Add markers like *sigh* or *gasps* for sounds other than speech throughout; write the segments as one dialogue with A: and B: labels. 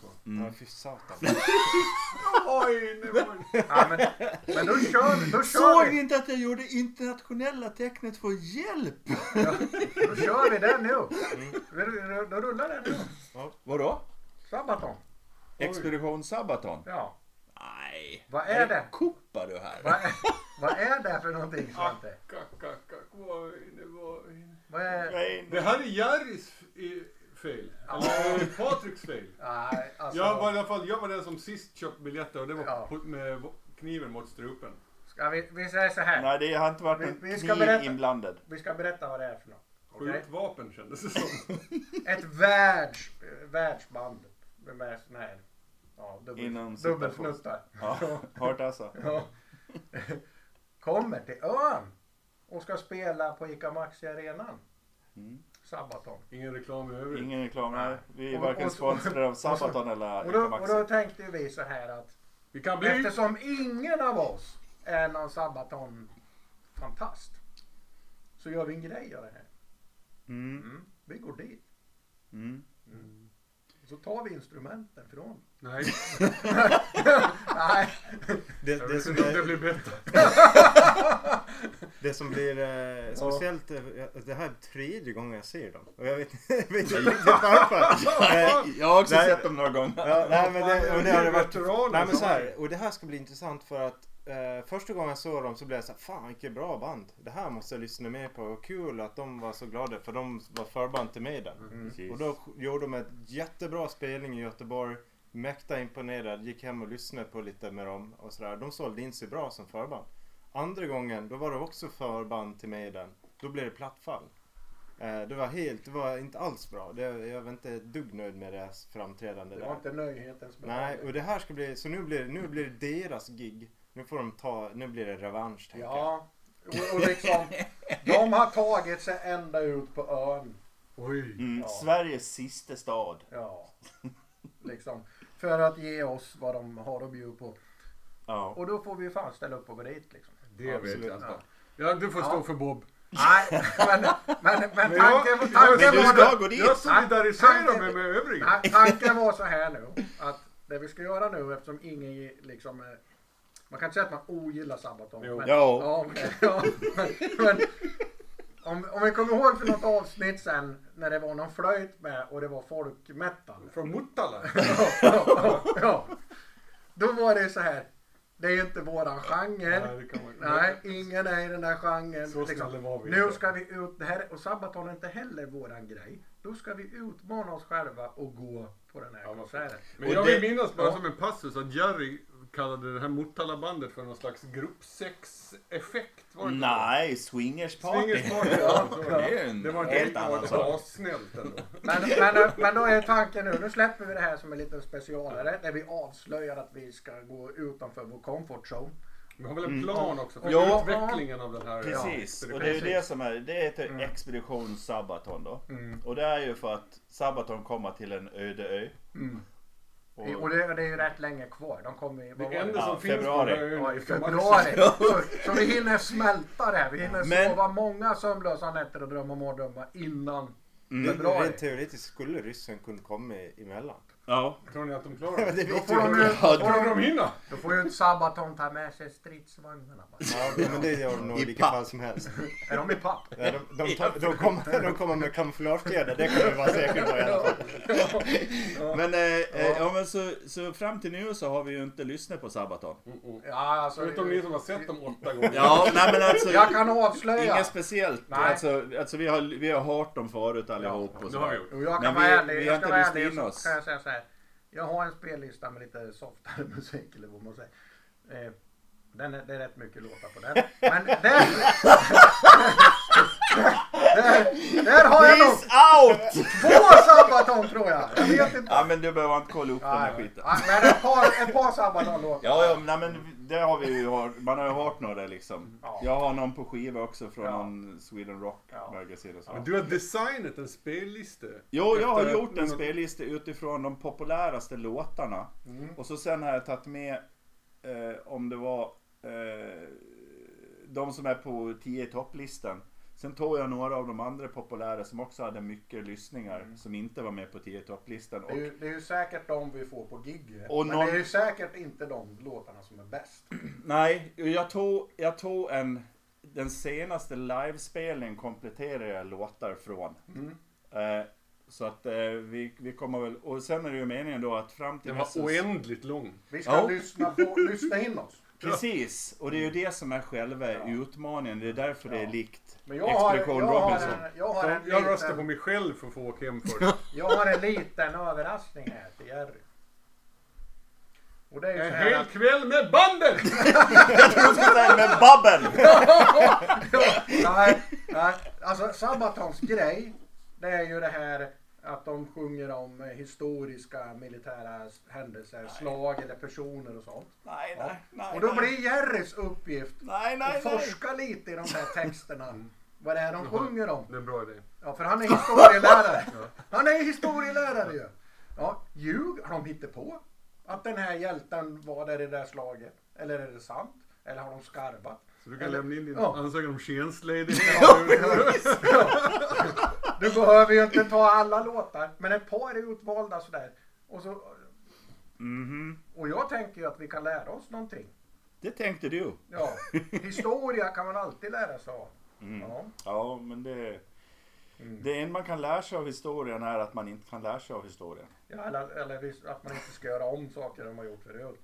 A: på.
B: Ja, fy satan. *laughs*
A: Oj, det var...
C: Ja, men, men då kör, då kör
B: Såg
C: vi.
B: ni inte att jag gjorde internationella tecknet för hjälp?
C: Då kör vi den nu. Då, då rullar den nu.
B: Vadå?
C: Sabaton.
B: Expedition Sabaton?
C: Ja.
B: Nej.
C: Vad är det?
B: Kuppar du här?
C: Vad är, vad är det för någonting Svante? Vad är...
B: Nej.
A: Det här är Jerrys f- fel. Eller Patriks fel.
C: Nej, alltså.
A: Jag var i alla fall, jag var den som sist köpte biljetter och det var
C: Ja.
A: på- med kniven mot strupen.
C: Ska vi, vi säger så här.
B: Nej, det har inte varit
C: Vi-
B: någon
C: vi ska
B: kniv
C: berätta.
B: inblandad.
C: Vi ska berätta vad det är för något. Okej?
A: Skjutvapen kändes det som. *laughs*
C: Ett världs, världsband med sån här ja, dubbel,
B: Inom
C: dubbelsnuttar. *laughs*
B: Ja, hört alltså. *laughs*
C: Ja. Kommer till ön och ska spela på ICA Maxi arenan.
B: Mm.
C: Sabaton.
A: Ingen reklam i övrigt.
B: Ingen reklam här. Vi är
C: Och-
B: varken sponsrade av Sabaton eller
C: Och då, och då tänkte vi så här att
A: Vi kan bli...
C: eftersom ingen av oss är någon Sabaton-fantast så gör vi en grej av det här.
B: Mm.
C: Mm. Vi går dit.
B: Mm.
C: Så tar vi instrumenten från.
A: Nej, *laughs*
C: Nej,
B: Det, det,
A: vet
B: som
A: om det
B: är,
A: blir bättre.
B: det som blir eh, speciellt, eh, det här är tredje gången jag ser dem. Och jag vet, *laughs* jag vet inte riktigt varför. Eh, *laughs*
D: Jag har också
B: Nej.
D: sett dem några gånger.
B: Ja, nej men det, och det har det varit, nej men så här,
A: är-
B: och det här ska bli intressant för att eh, första gången jag såg dem så blev jag så här, fan vilket bra band. Det här måste jag lyssna mer på. Och kul att de var så glada för de var förband till mig där.
D: Precis.
B: Och då gjorde de ett jättebra spelning i Göteborg. Mäkta imponerad, gick hem och lyssnade på lite med dem och sådär. De sålde in sig bra som förband. Andra gången, då var det också förband till Maiden. Då blev det plattfall. Eh, det var helt, det var inte alls bra. Det, jag var inte ett dugg nöjd med deras framträdande
C: det
B: där.
C: var inte nöjdhetens
B: Nej, och det här ska bli, så nu blir, nu blir det deras gig. Nu får de ta, nu blir det revansch tänker jag.
C: Ja, och, och liksom, de har tagit sig ända ut på ön.
A: Oj.
D: Mm.
C: Ja.
D: Sveriges sista stad.
C: Ja, liksom. För att ge oss vad de har att bjuda på.
B: Ja.
C: Och då får vi ju fan ställa upp och gå dit liksom.
A: Det vet
B: Absolut.
A: jag inte. Ja, du får stå
C: Ja.
A: för Bob.
C: Nej, men, men, men
A: Men
C: tanken,
A: jag-
C: tanken,
D: Men du
C: var...
D: ska gå dit.
A: Jag solidariserar mig med övriga.
C: Nej, tanken var så här nu. Att det vi ska göra nu eftersom ingen liksom... eh, Man kan inte säga att man ogillar Sabaton.
A: Jo.
C: Men,
D: Jo.
C: Ja, okej, ja, men, *laughs* men, om, om vi kommer ihåg för något avsnitt sen när det var någon flöjt med och det var folkmetal.
A: Från Motala. *laughs*
C: ja, ja, ja. Då var det så här. Det är inte våran genre.
A: Nej, man
C: Nej, ingen är i den där genren.
A: Så snälla var vi
C: nu
A: inte.
C: ska vi ut, det här, och Sabaton är inte heller våran grej. Då ska vi utmana oss själva och gå på den här
A: Ja,
C: konserten.
A: Men jag
D: det-
A: vill minnas bara
C: Ja.
A: som en passus att Jerry kallade det här Motala-bandet för någon slags gruppsex-effekt. Var det inte
D: Nej, swingersparty.
A: Swingersparty,
C: Ja, *laughs*
A: ja. så
D: Det
A: var det.
D: är en
A: Det var
D: helt
A: inte
D: annan
A: det
D: sak.
A: var assnällt ändå.
C: Men, men, men då är tanken nu, nu släpper vi det här som en liten specialare där vi avslöjar att vi ska gå utanför vår comfort zone.
A: Vi har väl en plan också för
D: Ja.
A: utvecklingen av den här
D: Precis,
A: Ja,
D: och det är ju det som är, det heter
C: Mm.
D: Expedition Sabaton då.
A: Mm.
D: Och det är ju för att Sabaton kommer till en öde ö. Och,
C: det, det är ju rätt länge kvar. De kommer i,
A: Det enda
D: Ja,
A: som finns
D: februari.
A: på
C: Ja, i februari. Så, så vi hinner smälta det. Vi hinner
D: Men-
C: sova många sömnlösa nätter och drömma mardrömmar innan
D: Mm.
C: februari.
B: Rent teoretiskt skulle ryssen kunna komma emellan.
D: Ja,
A: Tror ni att de klarar *laughs* det?
B: det
C: Då får de ju,
D: Ja,
C: får de,
A: de hinna?
C: då får ju inte Sabaton ta med sig stridsvagnarna. bara.
B: Ja, men det gör de nog
D: I
B: vilket
D: papp.
B: fall som helst.
C: Är de i papp?
B: Ja, de, de, tar, de, kommer, de kommer med kamouflagekläder, det kan vi vara säkra på i alla fall.
D: men, eh, eh, ja, men så, så fram till nu så har vi ju inte lyssnat på Sabaton.
C: Ja, alltså,
A: Förutom ni som har sett dem åtta gånger.
D: Ja, nej men alltså.
C: Jag kan avslöja.
D: Inget speciellt.
C: Nej.
D: Alltså, alltså vi, har, vi har hört dem förut allihop. och
A: det
D: så.
A: har vi gjort.
C: Och jag kan
D: Men
C: vara
D: vi-
C: ärlig.
D: vi
C: jag ska
D: inte
C: vara
D: lyssnat
C: ärlig
D: in
C: och
D: oss.
C: så kan jag säga så här. Jag har en spellista med lite softare *laughs* musik eller vad man säger. Eh, den är, det är rätt mycket låtar på den. Men den... *laughs* där, där har jag nog
D: out!
C: två Sabaton tror jag. Jag vet inte.
D: Ja men du behöver inte kolla upp den här
C: Nej,
D: skiten.
C: nej, men ett par, ett par Sabaton låtar.
D: Ja, ja, nej, men det har vi ju hört. Man har ju hört några liksom.
C: Ja.
D: Jag har någon på skiva också från
C: Ja.
D: någon Sweden Rock
C: Ja.
D: Magazine och så.
A: Men du har designat en spellista.
D: Jo, jag har gjort en spellista utifrån de populäraste låtarna.
C: Mm.
D: Och så sen har jag tagit med eh, om det var eh, de som är på 10 topplistan. Sen tog jag några av de andra populära som också hade mycket lyssningar
C: Mm.
D: som inte var med på 10 topplistan.
C: Det är, ju, det är ju säkert de vi får på gig.
D: Och
C: men
D: någon-
C: det är ju säkert inte de låtarna som är bäst. *clears throat*
D: Nej, jag tog, jag tog en... Den senaste livespelningen kompletterade jag låtar från.
C: Mm.
D: Eh, så att eh, vi, vi kommer väl... Och sen är det ju meningen då att fram till
A: Den var
D: nästa-
A: oändligt lång.
C: Vi ska
D: Ja.
C: lyssna, på, lyssna in oss.
D: Precis, och det är ju det som är själva utmaningen. Det är därför det är
C: Ja.
D: likt
C: Men jag har,
D: Expedition
C: jag har
D: Robinson.
C: en, jag har en,
A: Jag röstar på
C: liten,
A: mig själv för att få åka hem *laughs* först.
C: jag har en liten överraskning här till Jerry. Och det är
A: En hel
C: att,
A: kväll med bandet! *laughs*
D: Jag tror du skulle säga med Babben! *laughs*
C: nej, nej, alltså Sabatons grej, det är ju det här att de sjunger om eh, historiska militära händelser, slag eller personer och sånt.
D: Nej, nej, nej.
C: Och då
D: nej.
C: blir Jerrys uppgift
D: Nej, nej,
C: att
D: nej.
C: forska lite i de här texterna. Vad det är de sjunger om.
A: Det är en bra idé.
C: Ja, för han är historielärare. Han är historielärare ju. Ja, ljug, har de hittat på att den här hjälten var där i det där slaget? Eller är det sant? Eller har de skarvat?
A: Så du kan
C: Eller-
A: lämna in din
C: Ja.
A: ansökan om tjänstledighet.
C: Du behöver ju inte ta alla låtar, men ett par är utvalda sådär. Och, så,
D: Mhm.
C: och jag tänker ju att vi kan lära oss någonting.
D: Det tänkte du.
C: Ja, historia kan man alltid lära sig av.
D: Mm.
C: Ja.
D: Ja, men det...
C: Mm.
D: Det en man kan lära sig av historien är att man inte kan lära sig av historien.
C: Ja, eller, eller att man inte ska göra om saker de har gjort förut.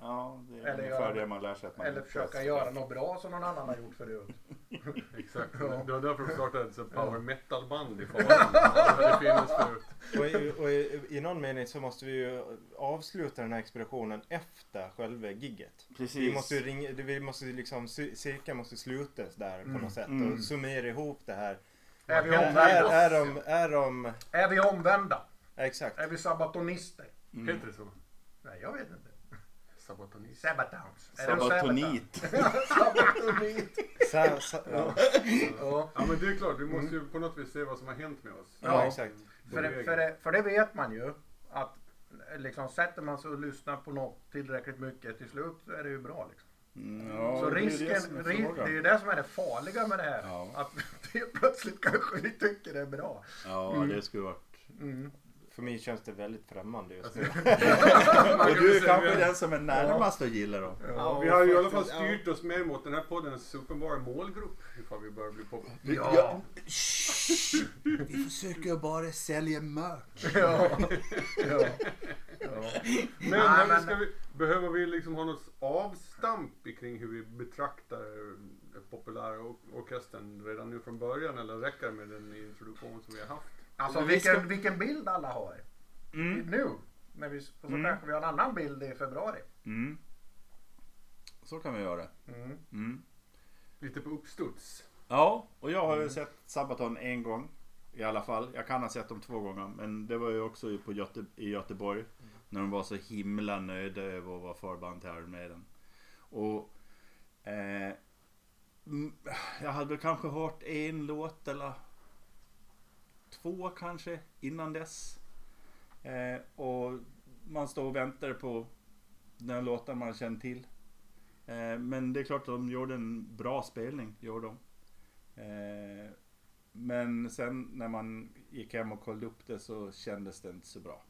D: Ja, det är
C: Eller
D: ungefär
C: göra-
D: det man lär sig att man
C: Eller försöka göra något bra som någon annan har gjort förut. *laughs*
A: Exakt.
C: Ja.
A: Det var därför de startade ett power metal-band i *laughs* Falun. Ja, Det finns förut.
B: Och, i, och i, i någon mening så måste vi ju avsluta den här expeditionen efter själva gigget.
D: Precis.
B: Vi måste ju ringa, vi måste liksom, ci- cirkeln måste slutas där på
C: Mm.
B: något sätt
D: Mm.
B: och summera ihop det här.
C: Är vi
B: Är, är,
C: omvända?
B: är de, är de,
C: Är vi omvända?
B: exakt.
C: Är vi sabatonister?
D: Mm.
A: Heter det så?
C: Nej, jag vet inte.
A: Sabotonist.
C: Sabatons.
D: Sabatonit.
C: sabaton? Sabatonit. *laughs*
B: Sa, sa, ja.
C: Ja.
A: Ja men det är klart, vi måste ju på något vis se vad som har hänt med oss.
B: ja,
C: Ja.
B: exakt.
C: För, det, för, det, för det vet man ju att liksom, sätter man sig och lyssnar på något tillräckligt mycket till slut så är det ju bra. Liksom.
D: Mm, ja,
C: så
D: det är det
C: risken,
D: är
C: det är ju det som är det farliga med det här.
D: Ja.
C: Att *laughs* det plötsligt kanske vi tycker det är bra.
D: Ja,
C: Mm.
D: det skulle varit...
C: Mm.
B: För mig känns det väldigt främmande just
A: Alltså,
B: nu. *laughs* *laughs*
D: Och du är kanske den som är närmast att gilla då.
A: Ja, vi har ju i alla fall styrt oss mer mot den här poddens uppenbara målgrupp ifall vi börjar bli populära.
C: Ja.
D: Vi försöker bara sälja merch. *laughs*
C: Ja. ja. ja.
A: Men,
C: Nej,
A: men, ska vi, behöver vi liksom ha något avstamp kring hur vi betraktar den populära or- orkestern redan nu från början eller räcker det med den introduktion som vi har haft?
C: Alltså
D: vi
C: vilken,
D: ska-
C: vilken bild alla har.
D: Mm.
C: Nu. När vi, och så
D: Mm.
C: kanske vi har en annan bild i februari.
D: Mm. Så kan vi göra.
C: Mm.
D: Mm.
A: Lite på uppstuds.
D: Ja, och jag har ju sett Sabaton en gång. I alla fall. Jag kan ha sett dem två gånger. Men det var ju också på Göte, i Göteborg. När de var så himla nöjda över att vara förband till Iron Maiden. Och eh, mm, jag hade väl kanske hört en låt eller två kanske innan dess. Eh, och man står och väntar på den låten man känner till. Eh, men det är klart att de gjorde en bra spelning, gjorde de. Eh, men sen när man gick hem och kollade upp det så kändes det inte så bra.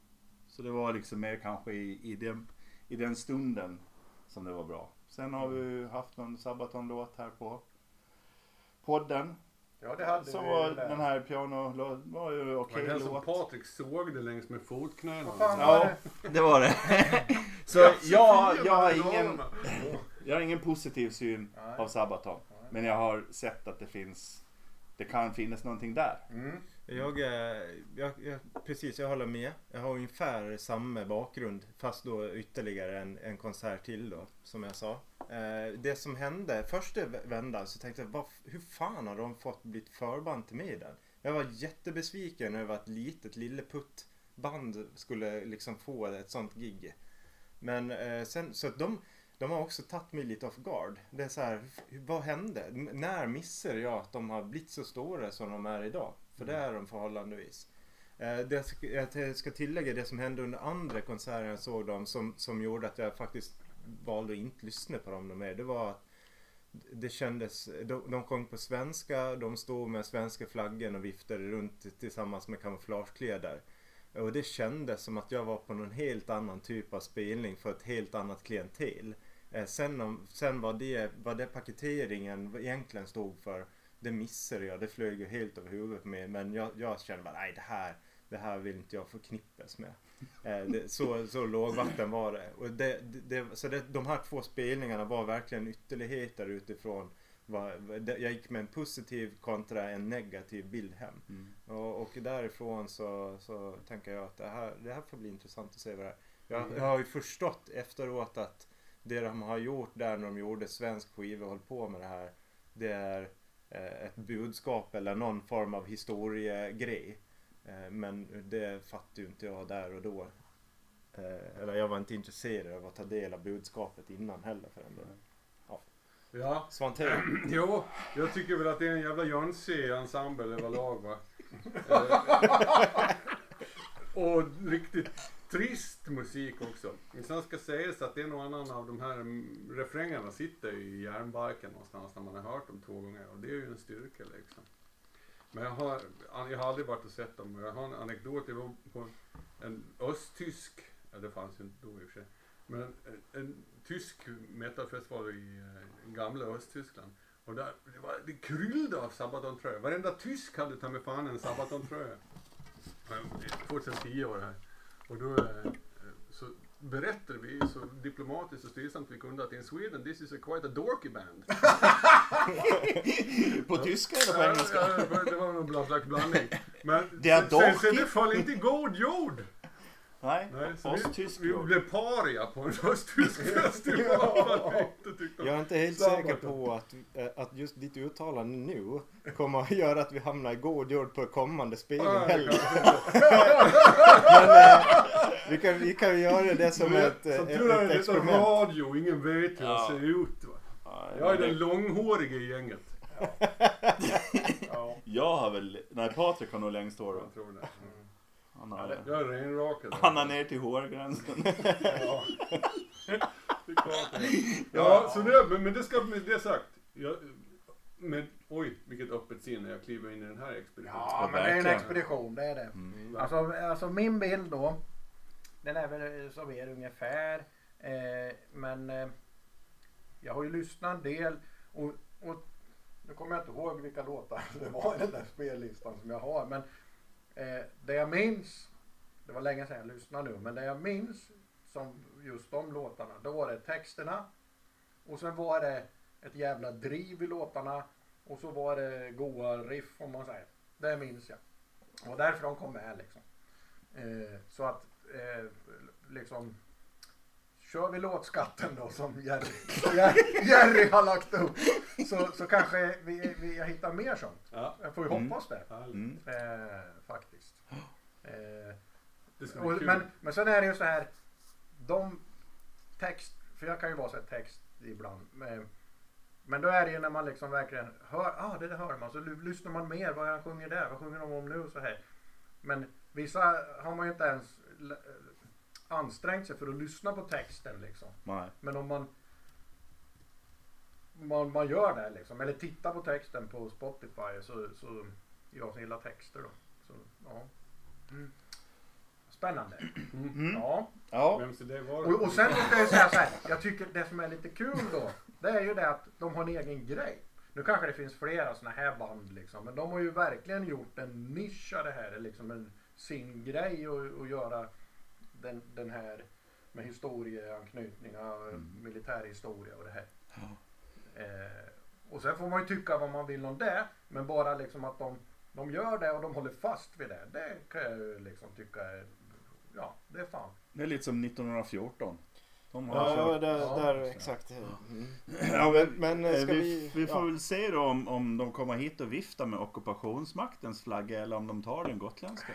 D: Så det var liksom mer kanske i, i, den, i den stunden som det var bra. Sen har vi haft någon Sabaton-låt här på podden.
C: Ja det hade
D: Som
C: vi
D: var den här piano var ju
A: Var
D: okej
A: det den som
D: låt.
A: Patrik såg det längs med fotknölarna?
C: Vad fan var
D: Ja,
C: det?
D: det var det. *laughs* så jag, jag, har ingen, *laughs* jag har ingen positiv syn
C: Nej.
D: av Sabaton. Men jag har sett att det finns, det kan finnas någonting där.
C: Mm.
B: Jag, eh, jag, jag, precis, jag håller med. Jag har ungefär samma bakgrund fast då ytterligare en, en konsert till då, som jag sa. Eh, det som hände, första vändan så tänkte jag, vad, hur fan har de fått blivit förband till mig i den? Jag var jättebesviken över att litet lilleputt-band skulle liksom få ett sånt gig. Men eh, sen, så att de, de har också tagit mig lite off guard. Det är så här, vad hände? N- när missade jag att de har blivit så stora som de är idag? För det är de förhållandevis. Eh, det jag ska, tillägga det som hände under andra konserten jag såg dem som, som gjorde att jag faktiskt valde att inte lyssna på dem mer. Det var att det kändes, de, de sjöng på svenska, de stod med svenska flaggan och viftade runt tillsammans med kamouflagekläder. Och det kändes som att jag var på någon helt annan typ av spelning för ett helt annat klientel. Eh, sen, om, sen vad, det, vad det paketeringen egentligen stod för, det missade jag. Det flög ju helt över huvudet på mig. Men jag, jag kände bara, nej det här, det här vill inte jag förknippas med. *laughs* Eh, det, så, så lågvatten var det. Och det, det, så det, de här två spelningarna var verkligen ytterligheter utifrån vad- jag gick med en positiv kontra en negativ bild hem.
D: Mm.
B: Och, och därifrån så, så tänker jag att det här, det här får bli intressant att se vad det är. Jag, jag har ju förstått efteråt att det de har gjort där när de gjorde svensk skiva och höll på med det här. Det är ett budskap eller någon form av historiegrej. Eh, men det fattade ju inte jag där och då. Eh, eller jag var inte intresserad av att ta del av budskapet innan heller för den delen.
A: Ja,
B: Svante, *clears throat*
A: jo, jag tycker väl att det är en jävla jönsig ensemble överlag va. *laughs* Eh, och riktigt trist musik också. Sen ska sägas att det är någon annan av de här refrängerna sitter i hjärnbarken någonstans när man har hört dem två gånger och det är ju en styrka liksom. Men jag har, jag har aldrig varit och sett dem. Jag har en anekdot. Jag var på en östtysk, ja det fanns ju inte då i och för sig. Men en, en tysk metalfestival i eh, gamla Östtyskland. Och där, det, var, det kryllde av Sabaton-tröjor. Varenda tysk hade ta mig fan en Sabaton-tröja. 2010 var det här. Och då eh, så berättade vi så diplomatiskt och stillsamt vi kunde att in Sweden this is a quite a dorky band. *laughs*
D: På tyska eller på engelska?
A: ja, det var- det var någon slags blandning. Men
D: Det är
A: sen, sen, det föll inte i god jord.
D: Nej,
A: Nej, så
D: östtysk
A: vi, blev paria på en östtysk *laughs* festival
B: jag är inte helt
C: Samma
B: säker på att, eh, att just ditt uttalande nu kommer att göra att vi hamnar i god jord på kommande spelning heller.
A: kan- *laughs*
B: Men eh, vi, kan, vi kan göra det som ett, eh,
A: Som
B: ett,
A: tur är
B: ett
A: det är
B: experiment.
A: radio, ingen vet hur jag
D: Ja.
A: ser ut. Va?
D: Ja,
A: Jag är den långhåriga i gänget. *laughs*
C: Ja.
D: Jag har väl, nej Patrik har nog längst hår. va?
A: Jag tror det.
D: Han har,
A: Jag är renrakad.
D: han har ner till hårgränsen.
C: Ja.
A: Det är klart det är. Ja, så det, men, men det ska med det sagt. Jag, men oj, vilket öppet sinne när jag kliver in i den här expeditionen.
C: Ja, men det är en expedition, det är det.
D: Mm.
C: Alltså, alltså min bild då, den är väl som er ungefär. Eh, men eh, jag har ju lyssnat en del och, och nu kommer jag inte ihåg vilka låtar *laughs* det var i den där spellistan som jag har. Men eh, det jag minns, det var länge sedan jag lyssnade nu, men det jag minns som just de låtarna, då var det texterna och sen var det ett jävla driv i låtarna och så var det goa riff om man säger. Det minns jag. Och därför de kom med liksom. Eh, så att eh, liksom Kör vi låtskatten då som Jerry, Jerry, Jerry har lagt upp så, så kanske vi, vi, jag hittar mer sånt.
A: Ja,
C: Jag får ju
D: Mm.
C: hoppas det.
D: Mm.
C: Eh, faktiskt. *gasps* Eh,
A: Det
C: och, men, men sen är det ju så här. De text, för jag kan ju vara så här text ibland. Men, men då är det ju när man liksom verkligen hör, ah det där hör man. Så lyssnar man mer, vad han sjunger där, vad sjunger de om nu så här. Men vissa har man ju inte ens ansträngt sig för att lyssna på texten liksom.
D: Nej.
C: Men om man man, man gör det liksom, eller tittar på texten på Spotify så, så jag som gillar texter då. Så, ja. Mm. Spännande.
A: Mm.
C: Ja.
D: Ja.
C: Och, och sen ska jag säga så här. Jag tycker det som är lite kul då. Det är ju det att de har en egen grej. Nu kanske det finns flera såna här band liksom. Men de har ju verkligen gjort en nisch av det här. Liksom en, sin grej och, och göra den, den här med historieanknytningar,
D: Mm.
C: militärhistoria och det här. Eh, och sen får man ju tycka vad man vill om det. Men bara liksom att de, de gör det och de håller fast vid det. Det kan jag ju liksom tycka är, ja det är fan.
D: Det är lite som 1914. De har
B: Ja,
D: kört.
B: där,
C: Ja.
B: där exakt. Mm.
D: Ja, men,
B: Men eh,
D: eh,
B: ska
D: vi,
B: vi...
D: vi får
B: ja.
D: väl se då om, om de kommer hit och viftar med ockupationsmaktens flagga eller om de tar den gotländska.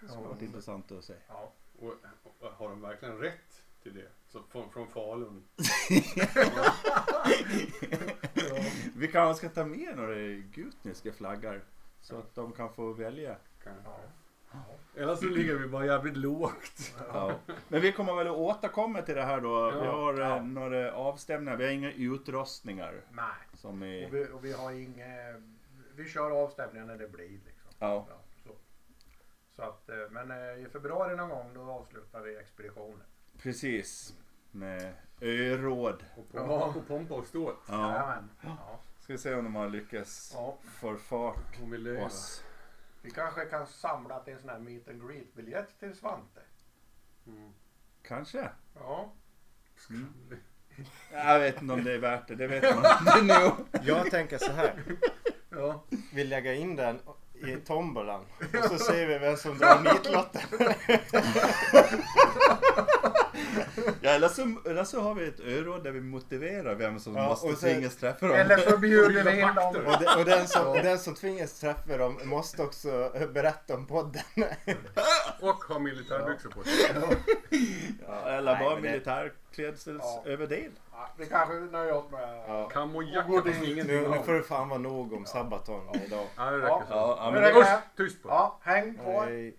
D: Det skulle
C: Ja.
D: varit intressant att se.
C: Ja.
A: Och, och, har de verkligen rätt till det? Så från, från Falun? *laughs*
D: Vi kanske ska ta med några gutniska flaggar så att de kan få välja.
C: Ja.
A: Eller så ligger vi bara jävligt lågt.
D: Ja. Men vi kommer väl att återkomma till det här då. Vi
A: Ja.
D: har
C: Ja.
D: eh, några avstämningar. Vi har inga utrustningar.
C: Nej.
D: Som
C: Och
D: i...
C: vi, och vi har inget... Vi kör avstämningar när det blir liksom.
D: Ja.
C: Så. att, eh, men eh, i februari någon gång då avslutar vi expeditionen.
D: Precis. Med öråd.
A: Och pompa, och, pompa och ståt.
D: Ja.
C: Jajamän. Ja.
D: Ska vi se om de har lyckats
C: Ja.
D: få fart
A: Om vi
D: på oss.
C: Vi kanske kan samla till en sån här meet and greet biljett till Svante.
A: Mm.
D: Kanske.
C: Ja.
D: Mm. Jag vet inte om det är värt det. Det vet man *laughs* inte nu.
B: Jag tänker så här.
C: Ja.
B: Vi lägger in den i tombolan och så ser vi vem som drar nitlotten. *laughs*
D: Eller, så, eller så har vi ett öråd där vi motiverar vem som
B: Ja,
D: måste
B: så-
D: tvingas träffa dem.
C: Eller så bjuder vi in dem.
B: Och, de, och den, som, den som tvingas träffa dem måste också berätta om podden. *laughs*
A: Och ha militärbyxor på sig.
D: Ja, eller
B: Nej,
D: bara
B: men det-
D: militärklädselöverdel.
C: Ja, vi kanske nöjer oss med...
B: Ja.
A: Kamojacka
C: det-
A: ingenting
B: Nu, nu får det fan vara nog om Sabaton idag.
A: Ja, det räcker
C: Ja.
A: så.
D: Ja,
C: Men
D: men
C: det
D: det,
C: går-
A: Usch, tyst på det.
C: Ja, häng på.
B: Hej.